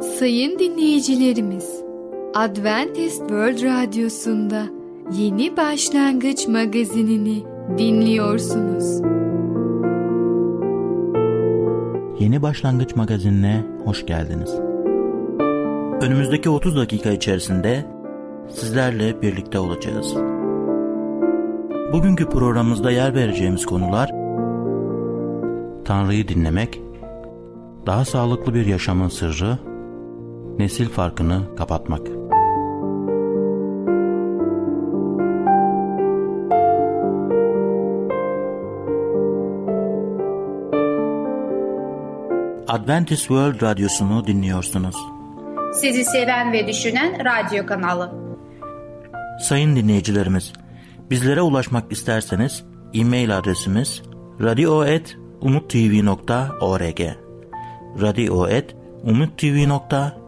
Sayın dinleyicilerimiz, Adventist World Radyosu'nda Yeni Başlangıç magazinini dinliyorsunuz. Yeni Başlangıç magazinine hoş geldiniz. Önümüzdeki 30 dakika içerisinde sizlerle birlikte olacağız. Bugünkü programımızda yer vereceğimiz konular Tanrı'yı dinlemek, daha sağlıklı bir yaşamın sırrı, nesil farkını kapatmak. Adventist World Radyosu'nu dinliyorsunuz. Sizi seven ve düşünen radyo kanalı. Sayın dinleyicilerimiz, bizlere ulaşmak isterseniz e-mail adresimiz radio.umutv.org radio.umutv.org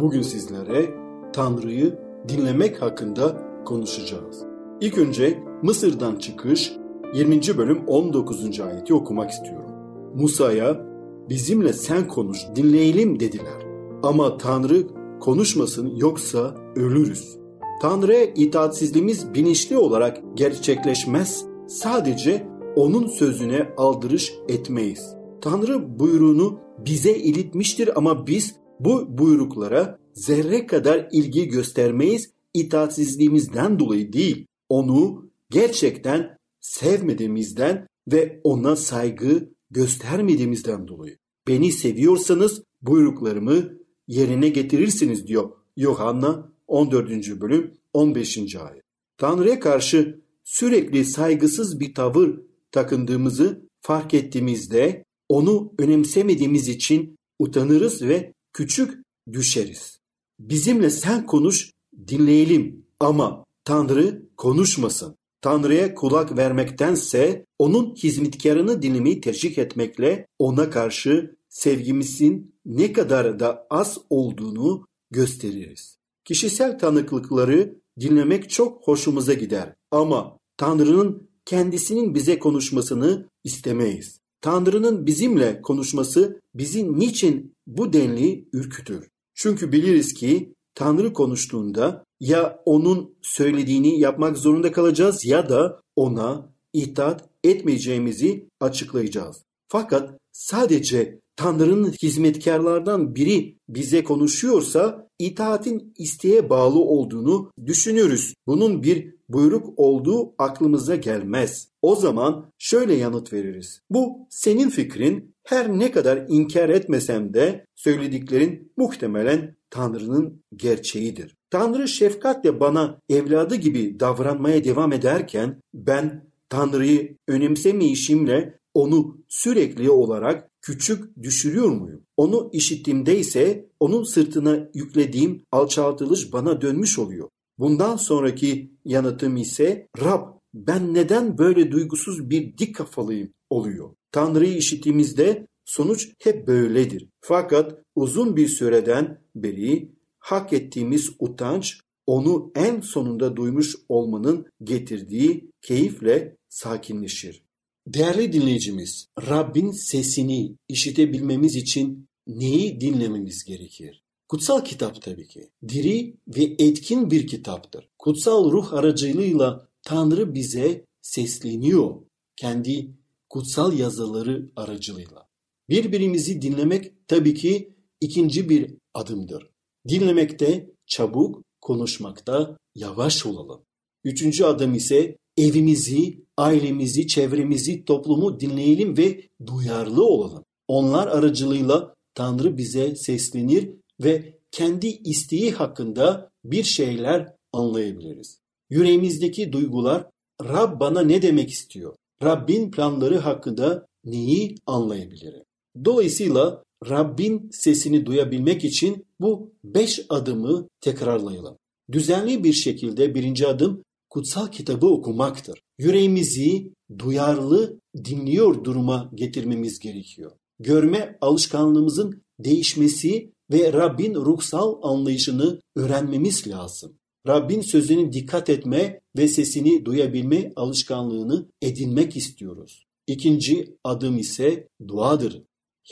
Bugün sizlere Tanrı'yı dinlemek hakkında konuşacağız. İlk önce Mısır'dan çıkış 20. bölüm 19. ayeti okumak istiyorum. Musa'ya bizimle sen konuş dinleyelim dediler. Ama Tanrı konuşmasın yoksa ölürüz. Tanrı'ya itaatsizliğimiz bilinçli olarak gerçekleşmez. Sadece onun sözüne aldırış etmeyiz. Tanrı buyruğunu bize iletmiştir ama biz bu buyruklara zerre kadar ilgi göstermeyiz itaatsizliğimizden dolayı değil. Onu gerçekten sevmediğimizden ve ona saygı göstermediğimizden dolayı. Beni seviyorsanız buyruklarımı yerine getirirsiniz diyor Yohanna 14. bölüm 15. ayet. Tanrı'ya karşı sürekli saygısız bir tavır takındığımızı fark ettiğimizde onu önemsemediğimiz için utanırız ve küçük düşeriz. Bizimle sen konuş, dinleyelim ama Tanrı konuşmasın. Tanrı'ya kulak vermektense onun hizmetkarını dinlemeyi tercih etmekle ona karşı sevgimizin ne kadar da az olduğunu gösteririz. Kişisel tanıklıkları dinlemek çok hoşumuza gider ama Tanrı'nın kendisinin bize konuşmasını istemeyiz. Tanrı'nın bizimle konuşması bizi niçin bu denli ürkütür? Çünkü biliriz ki Tanrı konuştuğunda ya onun söylediğini yapmak zorunda kalacağız ya da ona itaat etmeyeceğimizi açıklayacağız. Fakat sadece Tanrı'nın hizmetkarlardan biri bize konuşuyorsa itaatin isteğe bağlı olduğunu düşünürüz. Bunun bir buyruk olduğu aklımıza gelmez. O zaman şöyle yanıt veririz. Bu senin fikrin her ne kadar inkar etmesem de söylediklerin muhtemelen Tanrı'nın gerçeğidir. Tanrı şefkatle bana evladı gibi davranmaya devam ederken ben Tanrı'yı önemsemeyişimle onu sürekli olarak küçük düşürüyor muyum? Onu işittiğimde ise onun sırtına yüklediğim alçaltılış bana dönmüş oluyor. Bundan sonraki yanıtım ise Rab ben neden böyle duygusuz bir dik kafalıyım oluyor. Tanrı'yı işittiğimizde sonuç hep böyledir. Fakat uzun bir süreden beri hak ettiğimiz utanç onu en sonunda duymuş olmanın getirdiği keyifle sakinleşir. Değerli dinleyicimiz, Rabbin sesini işitebilmemiz için neyi dinlememiz gerekir? Kutsal kitap tabii ki. Diri ve etkin bir kitaptır. Kutsal ruh aracılığıyla Tanrı bize sesleniyor. Kendi kutsal yazıları aracılığıyla. Birbirimizi dinlemek tabii ki ikinci bir adımdır. Dinlemekte çabuk, konuşmakta yavaş olalım. Üçüncü adım ise evimizi, ailemizi, çevremizi, toplumu dinleyelim ve duyarlı olalım. Onlar aracılığıyla Tanrı bize seslenir ve kendi isteği hakkında bir şeyler anlayabiliriz. Yüreğimizdeki duygular Rab bana ne demek istiyor? Rabbin planları hakkında neyi anlayabilirim? Dolayısıyla Rabbin sesini duyabilmek için bu beş adımı tekrarlayalım. Düzenli bir şekilde birinci adım kutsal kitabı okumaktır. Yüreğimizi duyarlı dinliyor duruma getirmemiz gerekiyor. Görme alışkanlığımızın değişmesi ve Rabbin ruhsal anlayışını öğrenmemiz lazım. Rabbin sözüne dikkat etme ve sesini duyabilme alışkanlığını edinmek istiyoruz. İkinci adım ise duadır.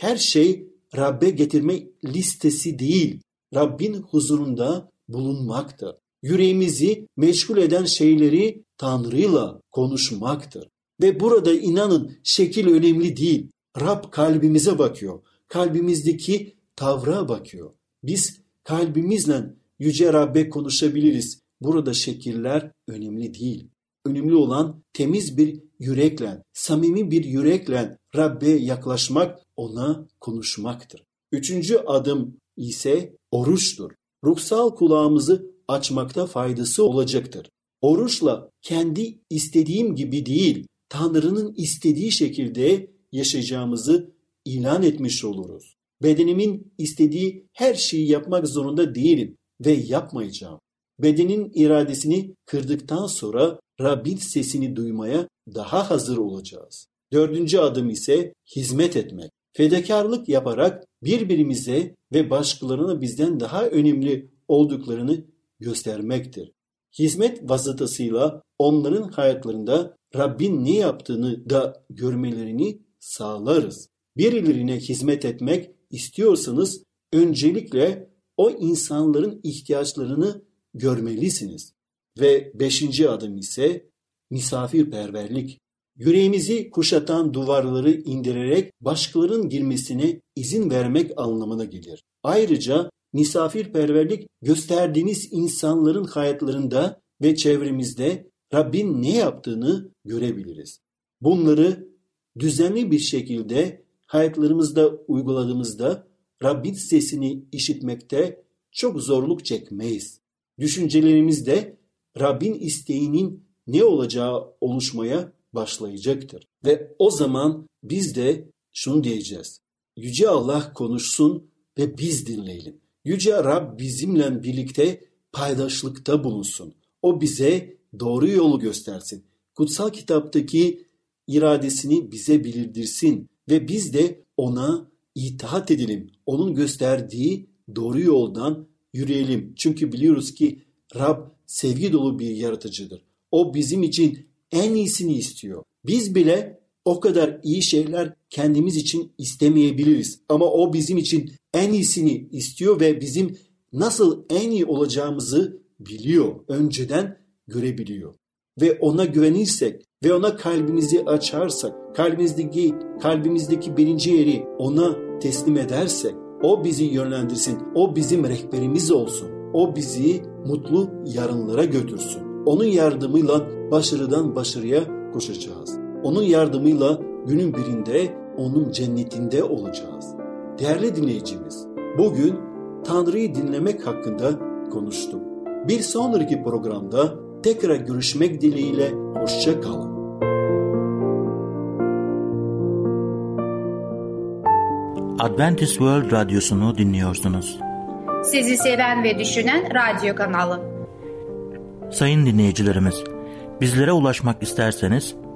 Her şey Rabbe getirme listesi değil, Rabbin huzurunda bulunmaktır. Yüreğimizi meşgul eden şeyleri Tanrı'yla konuşmaktır. Ve burada inanın şekil önemli değil. Rab kalbimize bakıyor. Kalbimizdeki tavra bakıyor. Biz kalbimizle Yüce Rabbe konuşabiliriz. Burada şekiller önemli değil. Önemli olan temiz bir yürekle, samimi bir yürekle Rabbe yaklaşmak, ona konuşmaktır. Üçüncü adım ise oruçtur. Ruhsal kulağımızı açmakta faydası olacaktır. Oruçla kendi istediğim gibi değil, Tanrı'nın istediği şekilde yaşayacağımızı ilan etmiş oluruz. Bedenimin istediği her şeyi yapmak zorunda değilim ve yapmayacağım. Bedenin iradesini kırdıktan sonra Rabbin sesini duymaya daha hazır olacağız. Dördüncü adım ise hizmet etmek. Fedakarlık yaparak birbirimize ve başkalarına bizden daha önemli olduklarını göstermektir. Hizmet vasıtasıyla onların hayatlarında Rabbin ne yaptığını da görmelerini sağlarız. Birilerine hizmet etmek istiyorsanız öncelikle o insanların ihtiyaçlarını görmelisiniz. Ve beşinci adım ise misafirperverlik. Yüreğimizi kuşatan duvarları indirerek başkalarının girmesine izin vermek anlamına gelir. Ayrıca misafirperverlik gösterdiğiniz insanların hayatlarında ve çevremizde Rabbin ne yaptığını görebiliriz. Bunları düzenli bir şekilde hayatlarımızda uyguladığımızda Rabbin sesini işitmekte çok zorluk çekmeyiz. Düşüncelerimizde Rabbin isteğinin ne olacağı oluşmaya başlayacaktır. Ve o zaman biz de şunu diyeceğiz. Yüce Allah konuşsun ve biz dinleyelim. Yüce Rab bizimle birlikte paydaşlıkta bulunsun. O bize doğru yolu göstersin. Kutsal kitaptaki iradesini bize bildirsin ve biz de ona itaat edelim. Onun gösterdiği doğru yoldan yürüyelim. Çünkü biliyoruz ki Rab sevgi dolu bir yaratıcıdır. O bizim için en iyisini istiyor. Biz bile o kadar iyi şeyler kendimiz için istemeyebiliriz. Ama o bizim için en iyisini istiyor ve bizim nasıl en iyi olacağımızı biliyor. Önceden görebiliyor. Ve ona güvenirsek ve ona kalbimizi açarsak, kalbimizdeki kalbimizdeki birinci yeri ona teslim edersek, o bizi yönlendirsin, o bizim rehberimiz olsun. O bizi mutlu yarınlara götürsün. Onun yardımıyla başarıdan başarıya koşacağız. Onun yardımıyla günün birinde onun cennetinde olacağız. Değerli dinleyicimiz, bugün Tanrı'yı dinlemek hakkında konuştuk. Bir sonraki programda tekrar görüşmek dileğiyle hoşça kalın. Adventist World Radyosu'nu dinliyorsunuz. Sizi seven ve düşünen radyo kanalı. Sayın dinleyicilerimiz, bizlere ulaşmak isterseniz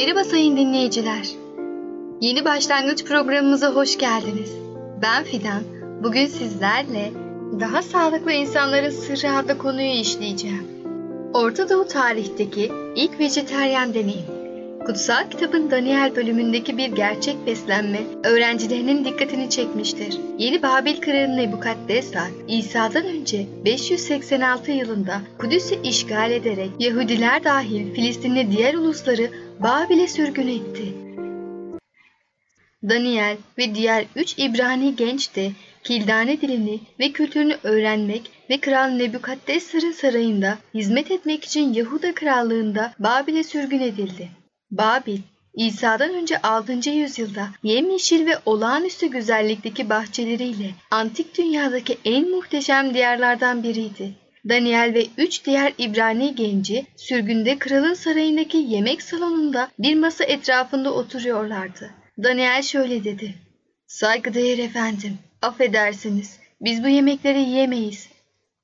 Merhaba sayın dinleyiciler. Yeni başlangıç programımıza hoş geldiniz. Ben Fidan. Bugün sizlerle daha sağlıklı insanların sırrı adlı konuyu işleyeceğim. Orta Doğu tarihteki ilk vejeteryan deneyim. Kutsal kitabın Daniel bölümündeki bir gerçek beslenme öğrencilerinin dikkatini çekmiştir. Yeni Babil kralı Nebukadnezar, İsa'dan önce 586 yılında Kudüs'ü işgal ederek Yahudiler dahil Filistinli diğer ulusları Babil'e sürgün etti. Daniel ve diğer üç İbrani genç de Kildane dilini ve kültürünü öğrenmek ve Kral Nebukadnezar'ın sarayında hizmet etmek için Yahuda krallığında Babil'e sürgün edildi. Babil, İsa'dan önce 6. yüzyılda yemyeşil ve olağanüstü güzellikteki bahçeleriyle antik dünyadaki en muhteşem diyarlardan biriydi. Daniel ve üç diğer İbrani genci sürgünde kralın sarayındaki yemek salonunda bir masa etrafında oturuyorlardı. Daniel şöyle dedi. Saygıdeğer efendim, affedersiniz. Biz bu yemekleri yiyemeyiz.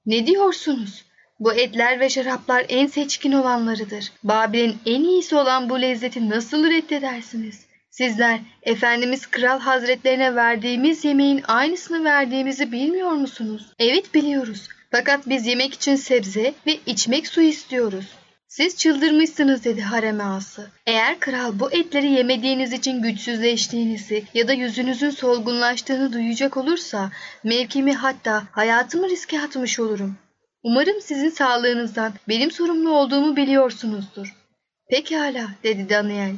Ne diyorsunuz? Bu etler ve şaraplar en seçkin olanlarıdır. Babil'in en iyisi olan bu lezzeti nasıl reddedersiniz? Sizler Efendimiz Kral Hazretlerine verdiğimiz yemeğin aynısını verdiğimizi bilmiyor musunuz? Evet biliyoruz. Fakat biz yemek için sebze ve içmek su istiyoruz. Siz çıldırmışsınız dedi harem ağası. Eğer kral bu etleri yemediğiniz için güçsüzleştiğinizi ya da yüzünüzün solgunlaştığını duyacak olursa mevkimi hatta hayatımı riske atmış olurum. Umarım sizin sağlığınızdan benim sorumlu olduğumu biliyorsunuzdur. Pekala dedi Daniel.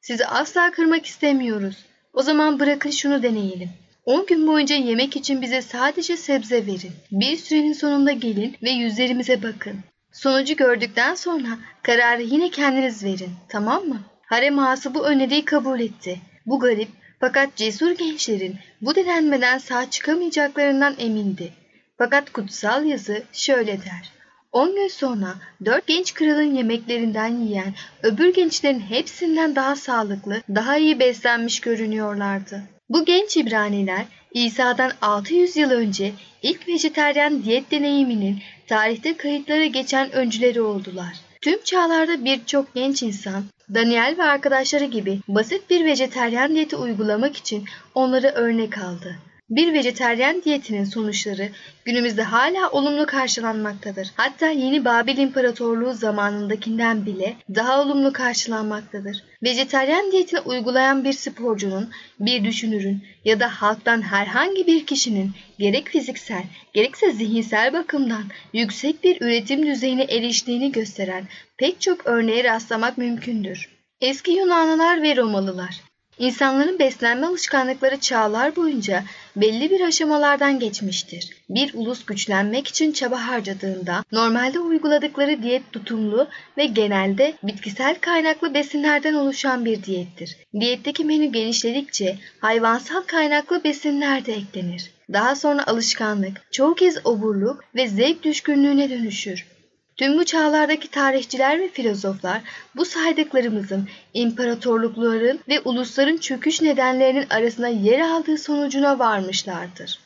Sizi asla kırmak istemiyoruz. O zaman bırakın şunu deneyelim. 10 gün boyunca yemek için bize sadece sebze verin. Bir sürenin sonunda gelin ve yüzlerimize bakın. Sonucu gördükten sonra kararı yine kendiniz verin. Tamam mı? Harem ağası bu öneriyi kabul etti. Bu garip fakat cesur gençlerin bu denenmeden sağ çıkamayacaklarından emindi. Fakat kutsal yazı şöyle der. 10 gün sonra dört genç kralın yemeklerinden yiyen öbür gençlerin hepsinden daha sağlıklı, daha iyi beslenmiş görünüyorlardı. Bu genç İbraniler İsa'dan 600 yıl önce ilk vejeteryan diyet deneyiminin tarihte kayıtlara geçen öncüleri oldular. Tüm çağlarda birçok genç insan Daniel ve arkadaşları gibi basit bir vejeteryan diyeti uygulamak için onları örnek aldı. Bir vejeteryen diyetinin sonuçları günümüzde hala olumlu karşılanmaktadır. Hatta yeni Babil İmparatorluğu zamanındakinden bile daha olumlu karşılanmaktadır. Vejeteryen diyetini uygulayan bir sporcunun, bir düşünürün ya da halktan herhangi bir kişinin gerek fiziksel gerekse zihinsel bakımdan yüksek bir üretim düzeyine eriştiğini gösteren pek çok örneğe rastlamak mümkündür. Eski Yunanlılar ve Romalılar İnsanların beslenme alışkanlıkları çağlar boyunca belli bir aşamalardan geçmiştir. Bir ulus güçlenmek için çaba harcadığında normalde uyguladıkları diyet tutumlu ve genelde bitkisel kaynaklı besinlerden oluşan bir diyettir. Diyetteki menü genişledikçe hayvansal kaynaklı besinler de eklenir. Daha sonra alışkanlık, çoğu kez oburluk ve zevk düşkünlüğüne dönüşür. Tüm bu çağlardaki tarihçiler ve filozoflar bu saydıklarımızın imparatorlukların ve ulusların çöküş nedenlerinin arasında yer aldığı sonucuna varmışlardır.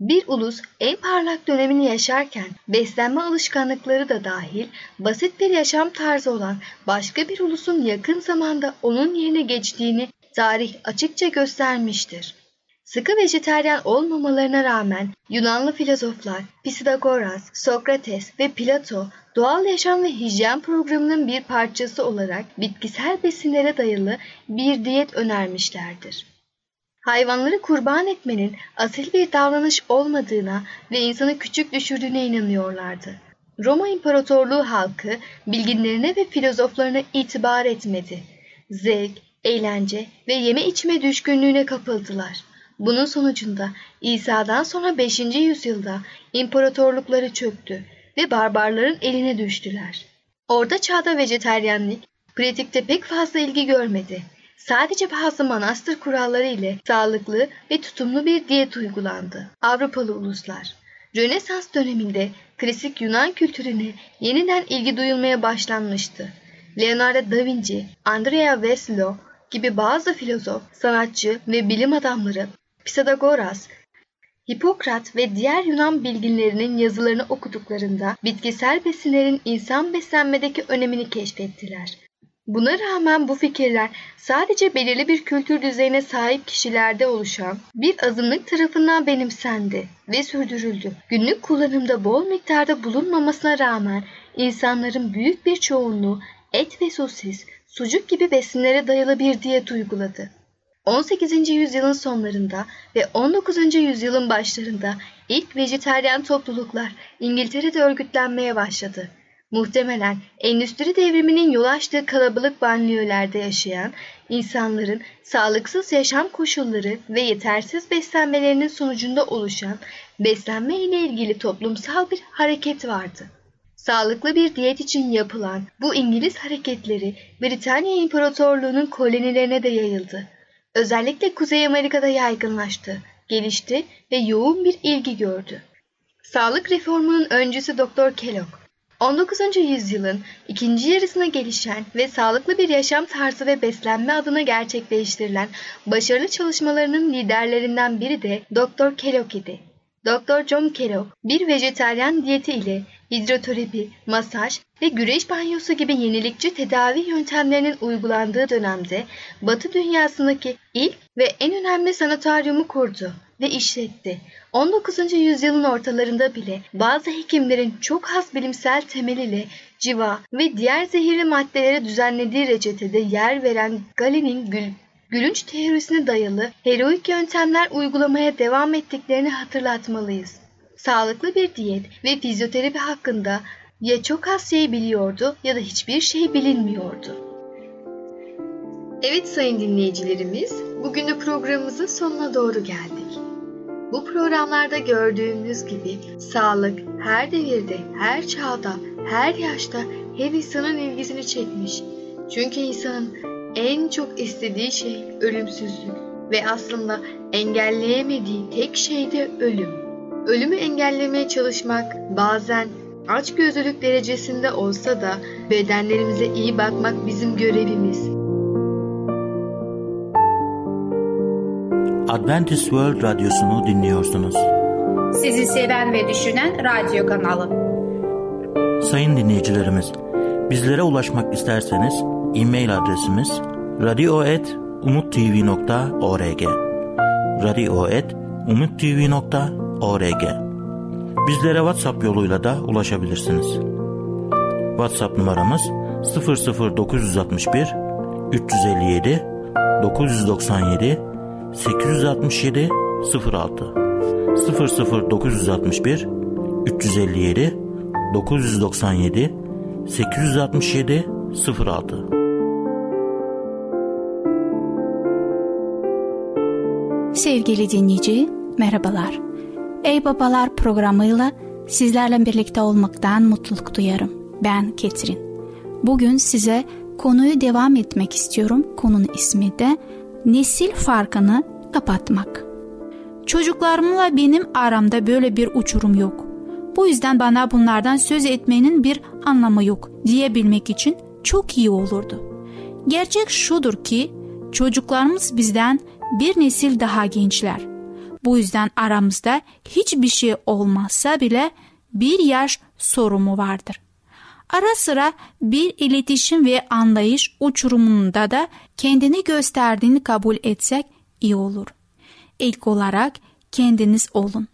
Bir ulus en parlak dönemini yaşarken beslenme alışkanlıkları da dahil basit bir yaşam tarzı olan başka bir ulusun yakın zamanda onun yerine geçtiğini tarih açıkça göstermiştir. Sıkı vejeteryan olmamalarına rağmen Yunanlı filozoflar Pisidagoras, Sokrates ve Plato doğal yaşam ve hijyen programının bir parçası olarak bitkisel besinlere dayalı bir diyet önermişlerdir. Hayvanları kurban etmenin asil bir davranış olmadığına ve insanı küçük düşürdüğüne inanıyorlardı. Roma İmparatorluğu halkı bilginlerine ve filozoflarına itibar etmedi. Zevk, eğlence ve yeme içme düşkünlüğüne kapıldılar. Bunun sonucunda İsa'dan sonra 5. yüzyılda imparatorlukları çöktü ve barbarların eline düştüler. Orta çağda vejeteryenlik pratikte pek fazla ilgi görmedi. Sadece bazı manastır kuralları ile sağlıklı ve tutumlu bir diyet uygulandı. Avrupalı uluslar Rönesans döneminde klasik Yunan kültürüne yeniden ilgi duyulmaya başlanmıştı. Leonardo da Vinci, Andrea Veslo gibi bazı filozof, sanatçı ve bilim adamları Pisadagoras, Hipokrat ve diğer Yunan bilginlerinin yazılarını okuduklarında bitkisel besinlerin insan beslenmedeki önemini keşfettiler. Buna rağmen bu fikirler sadece belirli bir kültür düzeyine sahip kişilerde oluşan bir azınlık tarafından benimsendi ve sürdürüldü. Günlük kullanımda bol miktarda bulunmamasına rağmen insanların büyük bir çoğunluğu et ve sosis, sucuk gibi besinlere dayalı bir diyet uyguladı. 18. yüzyılın sonlarında ve 19. yüzyılın başlarında ilk vejeteryan topluluklar İngiltere'de örgütlenmeye başladı. Muhtemelen endüstri devriminin yol açtığı kalabalık banliyölerde yaşayan insanların sağlıksız yaşam koşulları ve yetersiz beslenmelerinin sonucunda oluşan beslenme ile ilgili toplumsal bir hareket vardı. Sağlıklı bir diyet için yapılan bu İngiliz hareketleri Britanya İmparatorluğu'nun kolonilerine de yayıldı. Özellikle Kuzey Amerika'da yaygınlaştı, gelişti ve yoğun bir ilgi gördü. Sağlık reformunun öncüsü Dr. Kellogg, 19. yüzyılın ikinci yarısına gelişen ve sağlıklı bir yaşam tarzı ve beslenme adına gerçekleştirilen başarılı çalışmalarının liderlerinden biri de Dr. Kellogg idi. Dr. John Kellogg bir vejeteryan diyeti ile hidroterapi, masaj ve güreş banyosu gibi yenilikçi tedavi yöntemlerinin uygulandığı dönemde Batı dünyasındaki ilk ve en önemli sanatoryumu kurdu ve işletti. 19. yüzyılın ortalarında bile bazı hekimlerin çok az bilimsel temel ile civa ve diğer zehirli maddelere düzenlediği reçetede yer veren Galen'in gül gülünç teorisine dayalı heroik yöntemler uygulamaya devam ettiklerini hatırlatmalıyız. Sağlıklı bir diyet ve fizyoterapi hakkında ya çok az şey biliyordu ya da hiçbir şey bilinmiyordu. Evet sayın dinleyicilerimiz, bugün de programımızın sonuna doğru geldik. Bu programlarda gördüğümüz gibi sağlık her devirde, her çağda, her yaşta her insanın ilgisini çekmiş. Çünkü insanın en çok istediği şey ölümsüzlük ve aslında engelleyemediği tek şey de ölüm. Ölümü engellemeye çalışmak bazen açgözlülük derecesinde olsa da bedenlerimize iyi bakmak bizim görevimiz. Adventist World Radyosu'nu dinliyorsunuz. Sizi seven ve düşünen radyo kanalı. Sayın dinleyicilerimiz, bizlere ulaşmak isterseniz e-mail adresimiz radio.umutv.org radio.umutv.org Bizlere WhatsApp yoluyla da ulaşabilirsiniz. WhatsApp numaramız 00961 357 997 867 06 00961 357 997 867 06 Sevgili dinleyici, merhabalar. Ey Babalar programıyla sizlerle birlikte olmaktan mutluluk duyarım. Ben Ketrin. Bugün size konuyu devam etmek istiyorum. Konunun ismi de nesil farkını kapatmak. Çocuklarımla benim aramda böyle bir uçurum yok. Bu yüzden bana bunlardan söz etmenin bir anlamı yok diyebilmek için çok iyi olurdu. Gerçek şudur ki çocuklarımız bizden bir nesil daha gençler. Bu yüzden aramızda hiçbir şey olmazsa bile bir yaş sorumu vardır. Ara sıra bir iletişim ve anlayış uçurumunda da kendini gösterdiğini kabul etsek iyi olur. İlk olarak kendiniz olun.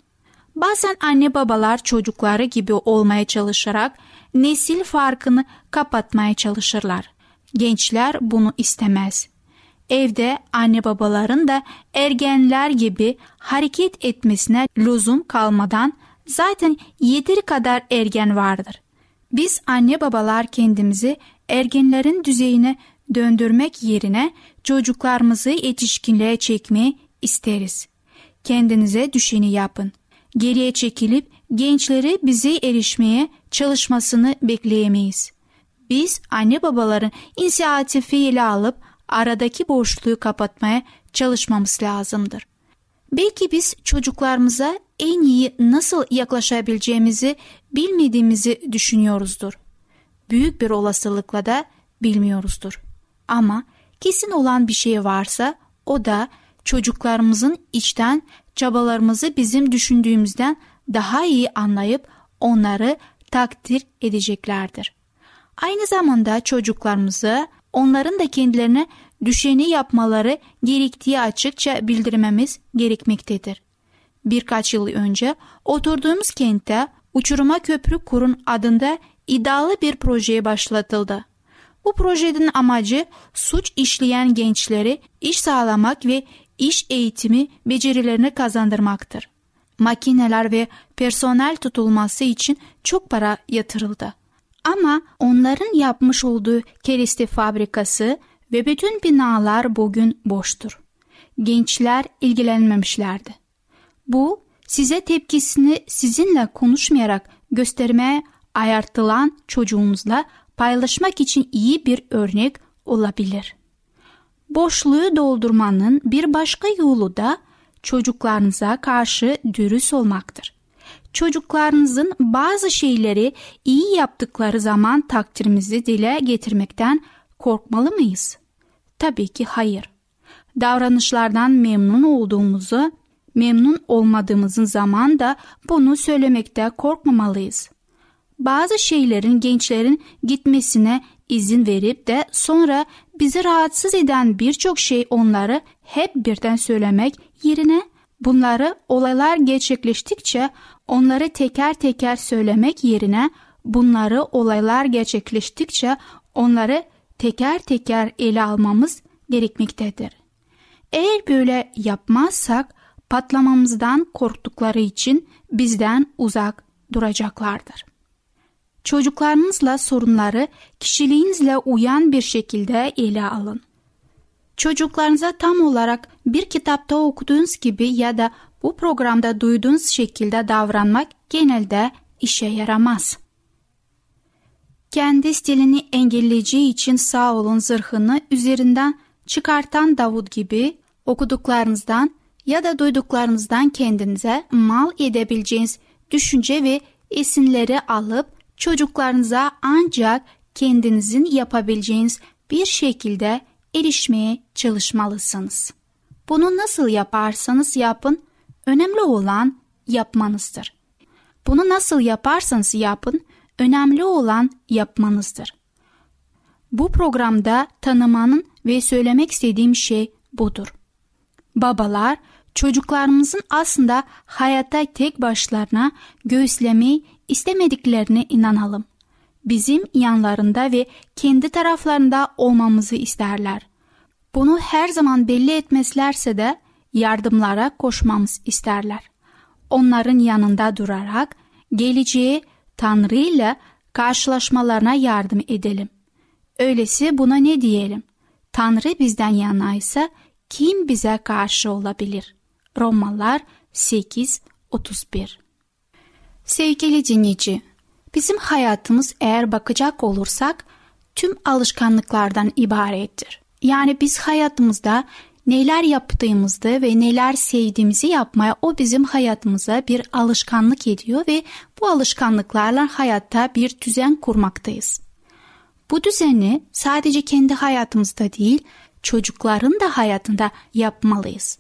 Bazen anne babalar çocukları gibi olmaya çalışarak nesil farkını kapatmaya çalışırlar. Gençler bunu istemez. Evde anne babaların da ergenler gibi hareket etmesine lüzum kalmadan zaten yeteri kadar ergen vardır. Biz anne babalar kendimizi ergenlerin düzeyine döndürmek yerine çocuklarımızı yetişkinliğe çekmeyi isteriz. Kendinize düşeni yapın. Geriye çekilip gençleri bize erişmeye çalışmasını bekleyemeyiz. Biz anne babaların inisiyatifi ele alıp aradaki boşluğu kapatmaya çalışmamız lazımdır. Belki biz çocuklarımıza en iyi nasıl yaklaşabileceğimizi bilmediğimizi düşünüyoruzdur. Büyük bir olasılıkla da bilmiyoruzdur. Ama kesin olan bir şey varsa o da çocuklarımızın içten çabalarımızı bizim düşündüğümüzden daha iyi anlayıp onları takdir edeceklerdir. Aynı zamanda çocuklarımızı onların da kendilerine düşeni yapmaları gerektiği açıkça bildirmemiz gerekmektedir. Birkaç yıl önce oturduğumuz kentte Uçuruma Köprü Kurun adında iddialı bir projeye başlatıldı. Bu projenin amacı suç işleyen gençleri iş sağlamak ve iş eğitimi becerilerini kazandırmaktır. Makineler ve personel tutulması için çok para yatırıldı. Ama onların yapmış olduğu kereste fabrikası ve bütün binalar bugün boştur. Gençler ilgilenmemişlerdi. Bu size tepkisini sizinle konuşmayarak göstermeye ayartılan çocuğunuzla paylaşmak için iyi bir örnek olabilir. Boşluğu doldurmanın bir başka yolu da çocuklarınıza karşı dürüst olmaktır. Çocuklarınızın bazı şeyleri iyi yaptıkları zaman takdirimizi dile getirmekten korkmalı mıyız? Tabii ki hayır. Davranışlardan memnun olduğumuzu, memnun olmadığımızın zaman da bunu söylemekte korkmamalıyız. Bazı şeylerin gençlerin gitmesine izin verip de sonra bizi rahatsız eden birçok şey onları hep birden söylemek yerine bunları olaylar gerçekleştikçe onları teker teker söylemek yerine bunları olaylar gerçekleştikçe onları teker teker ele almamız gerekmektedir. Eğer böyle yapmazsak patlamamızdan korktukları için bizden uzak duracaklardır. Çocuklarınızla sorunları kişiliğinizle uyan bir şekilde ele alın. Çocuklarınıza tam olarak bir kitapta okuduğunuz gibi ya da bu programda duyduğunuz şekilde davranmak genelde işe yaramaz. Kendi stilini engelleyeceği için sağ zırhını üzerinden çıkartan Davud gibi okuduklarınızdan ya da duyduklarınızdan kendinize mal edebileceğiniz düşünce ve esinleri alıp çocuklarınıza ancak kendinizin yapabileceğiniz bir şekilde erişmeye çalışmalısınız. Bunu nasıl yaparsanız yapın, önemli olan yapmanızdır. Bunu nasıl yaparsanız yapın, önemli olan yapmanızdır. Bu programda tanımanın ve söylemek istediğim şey budur. Babalar, çocuklarımızın aslında hayatta tek başlarına göğüslemeyi istemediklerine inanalım. Bizim yanlarında ve kendi taraflarında olmamızı isterler. Bunu her zaman belli etmezlerse de yardımlara koşmamız isterler. Onların yanında durarak geleceği Tanrı ile karşılaşmalarına yardım edelim. Öylesi buna ne diyelim? Tanrı bizden yanaysa kim bize karşı olabilir? Romalılar 8:31 Sevgili dinleyici, bizim hayatımız eğer bakacak olursak tüm alışkanlıklardan ibarettir. Yani biz hayatımızda neler yaptığımızda ve neler sevdiğimizi yapmaya o bizim hayatımıza bir alışkanlık ediyor ve bu alışkanlıklarla hayatta bir düzen kurmaktayız. Bu düzeni sadece kendi hayatımızda değil, çocukların da hayatında yapmalıyız.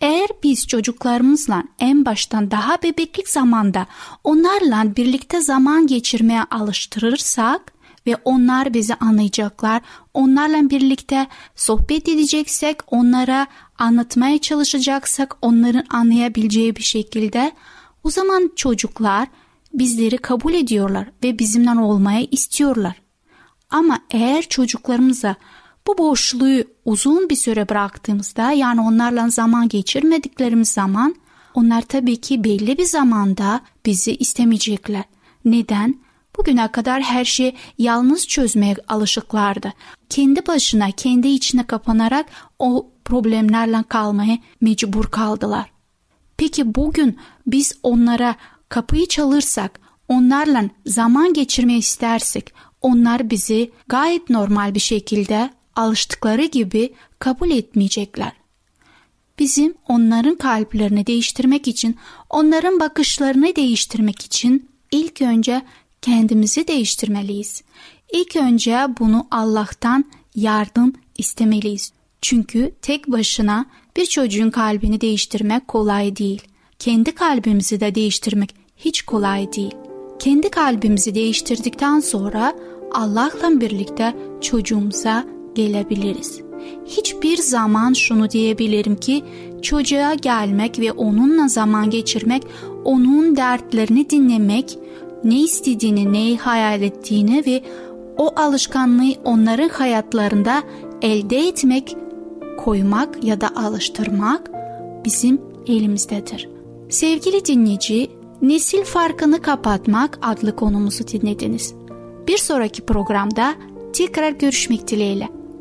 Eğer biz çocuklarımızla en baştan daha bebeklik zamanda onlarla birlikte zaman geçirmeye alıştırırsak ve onlar bizi anlayacaklar, onlarla birlikte sohbet edeceksek, onlara anlatmaya çalışacaksak onların anlayabileceği bir şekilde o zaman çocuklar bizleri kabul ediyorlar ve bizimle olmaya istiyorlar. Ama eğer çocuklarımıza bu boşluğu uzun bir süre bıraktığımızda yani onlarla zaman geçirmediklerimiz zaman onlar tabii ki belli bir zamanda bizi istemeyecekler. Neden? Bugüne kadar her şeyi yalnız çözmeye alışıklardı. Kendi başına, kendi içine kapanarak o problemlerle kalmaya mecbur kaldılar. Peki bugün biz onlara kapıyı çalırsak, onlarla zaman geçirmeyi istersek, onlar bizi gayet normal bir şekilde alıştıkları gibi kabul etmeyecekler. Bizim onların kalplerini değiştirmek için, onların bakışlarını değiştirmek için ilk önce kendimizi değiştirmeliyiz. İlk önce bunu Allah'tan yardım istemeliyiz. Çünkü tek başına bir çocuğun kalbini değiştirmek kolay değil. Kendi kalbimizi de değiştirmek hiç kolay değil. Kendi kalbimizi değiştirdikten sonra Allah'la birlikte çocuğumuza gelebiliriz. Hiçbir zaman şunu diyebilirim ki çocuğa gelmek ve onunla zaman geçirmek, onun dertlerini dinlemek, ne istediğini, neyi hayal ettiğini ve o alışkanlığı onların hayatlarında elde etmek, koymak ya da alıştırmak bizim elimizdedir. Sevgili dinleyici, nesil farkını kapatmak adlı konumuzu dinlediniz. Bir sonraki programda tekrar görüşmek dileğiyle.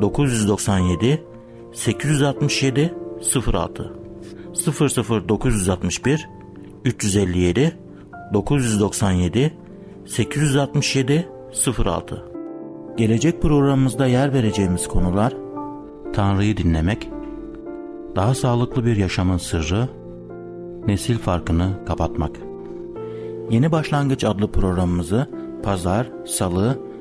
997 867 06 00961 357 997 867 06 Gelecek programımızda yer vereceğimiz konular Tanrı'yı dinlemek, daha sağlıklı bir yaşamın sırrı, nesil farkını kapatmak. Yeni Başlangıç adlı programımızı pazar, salı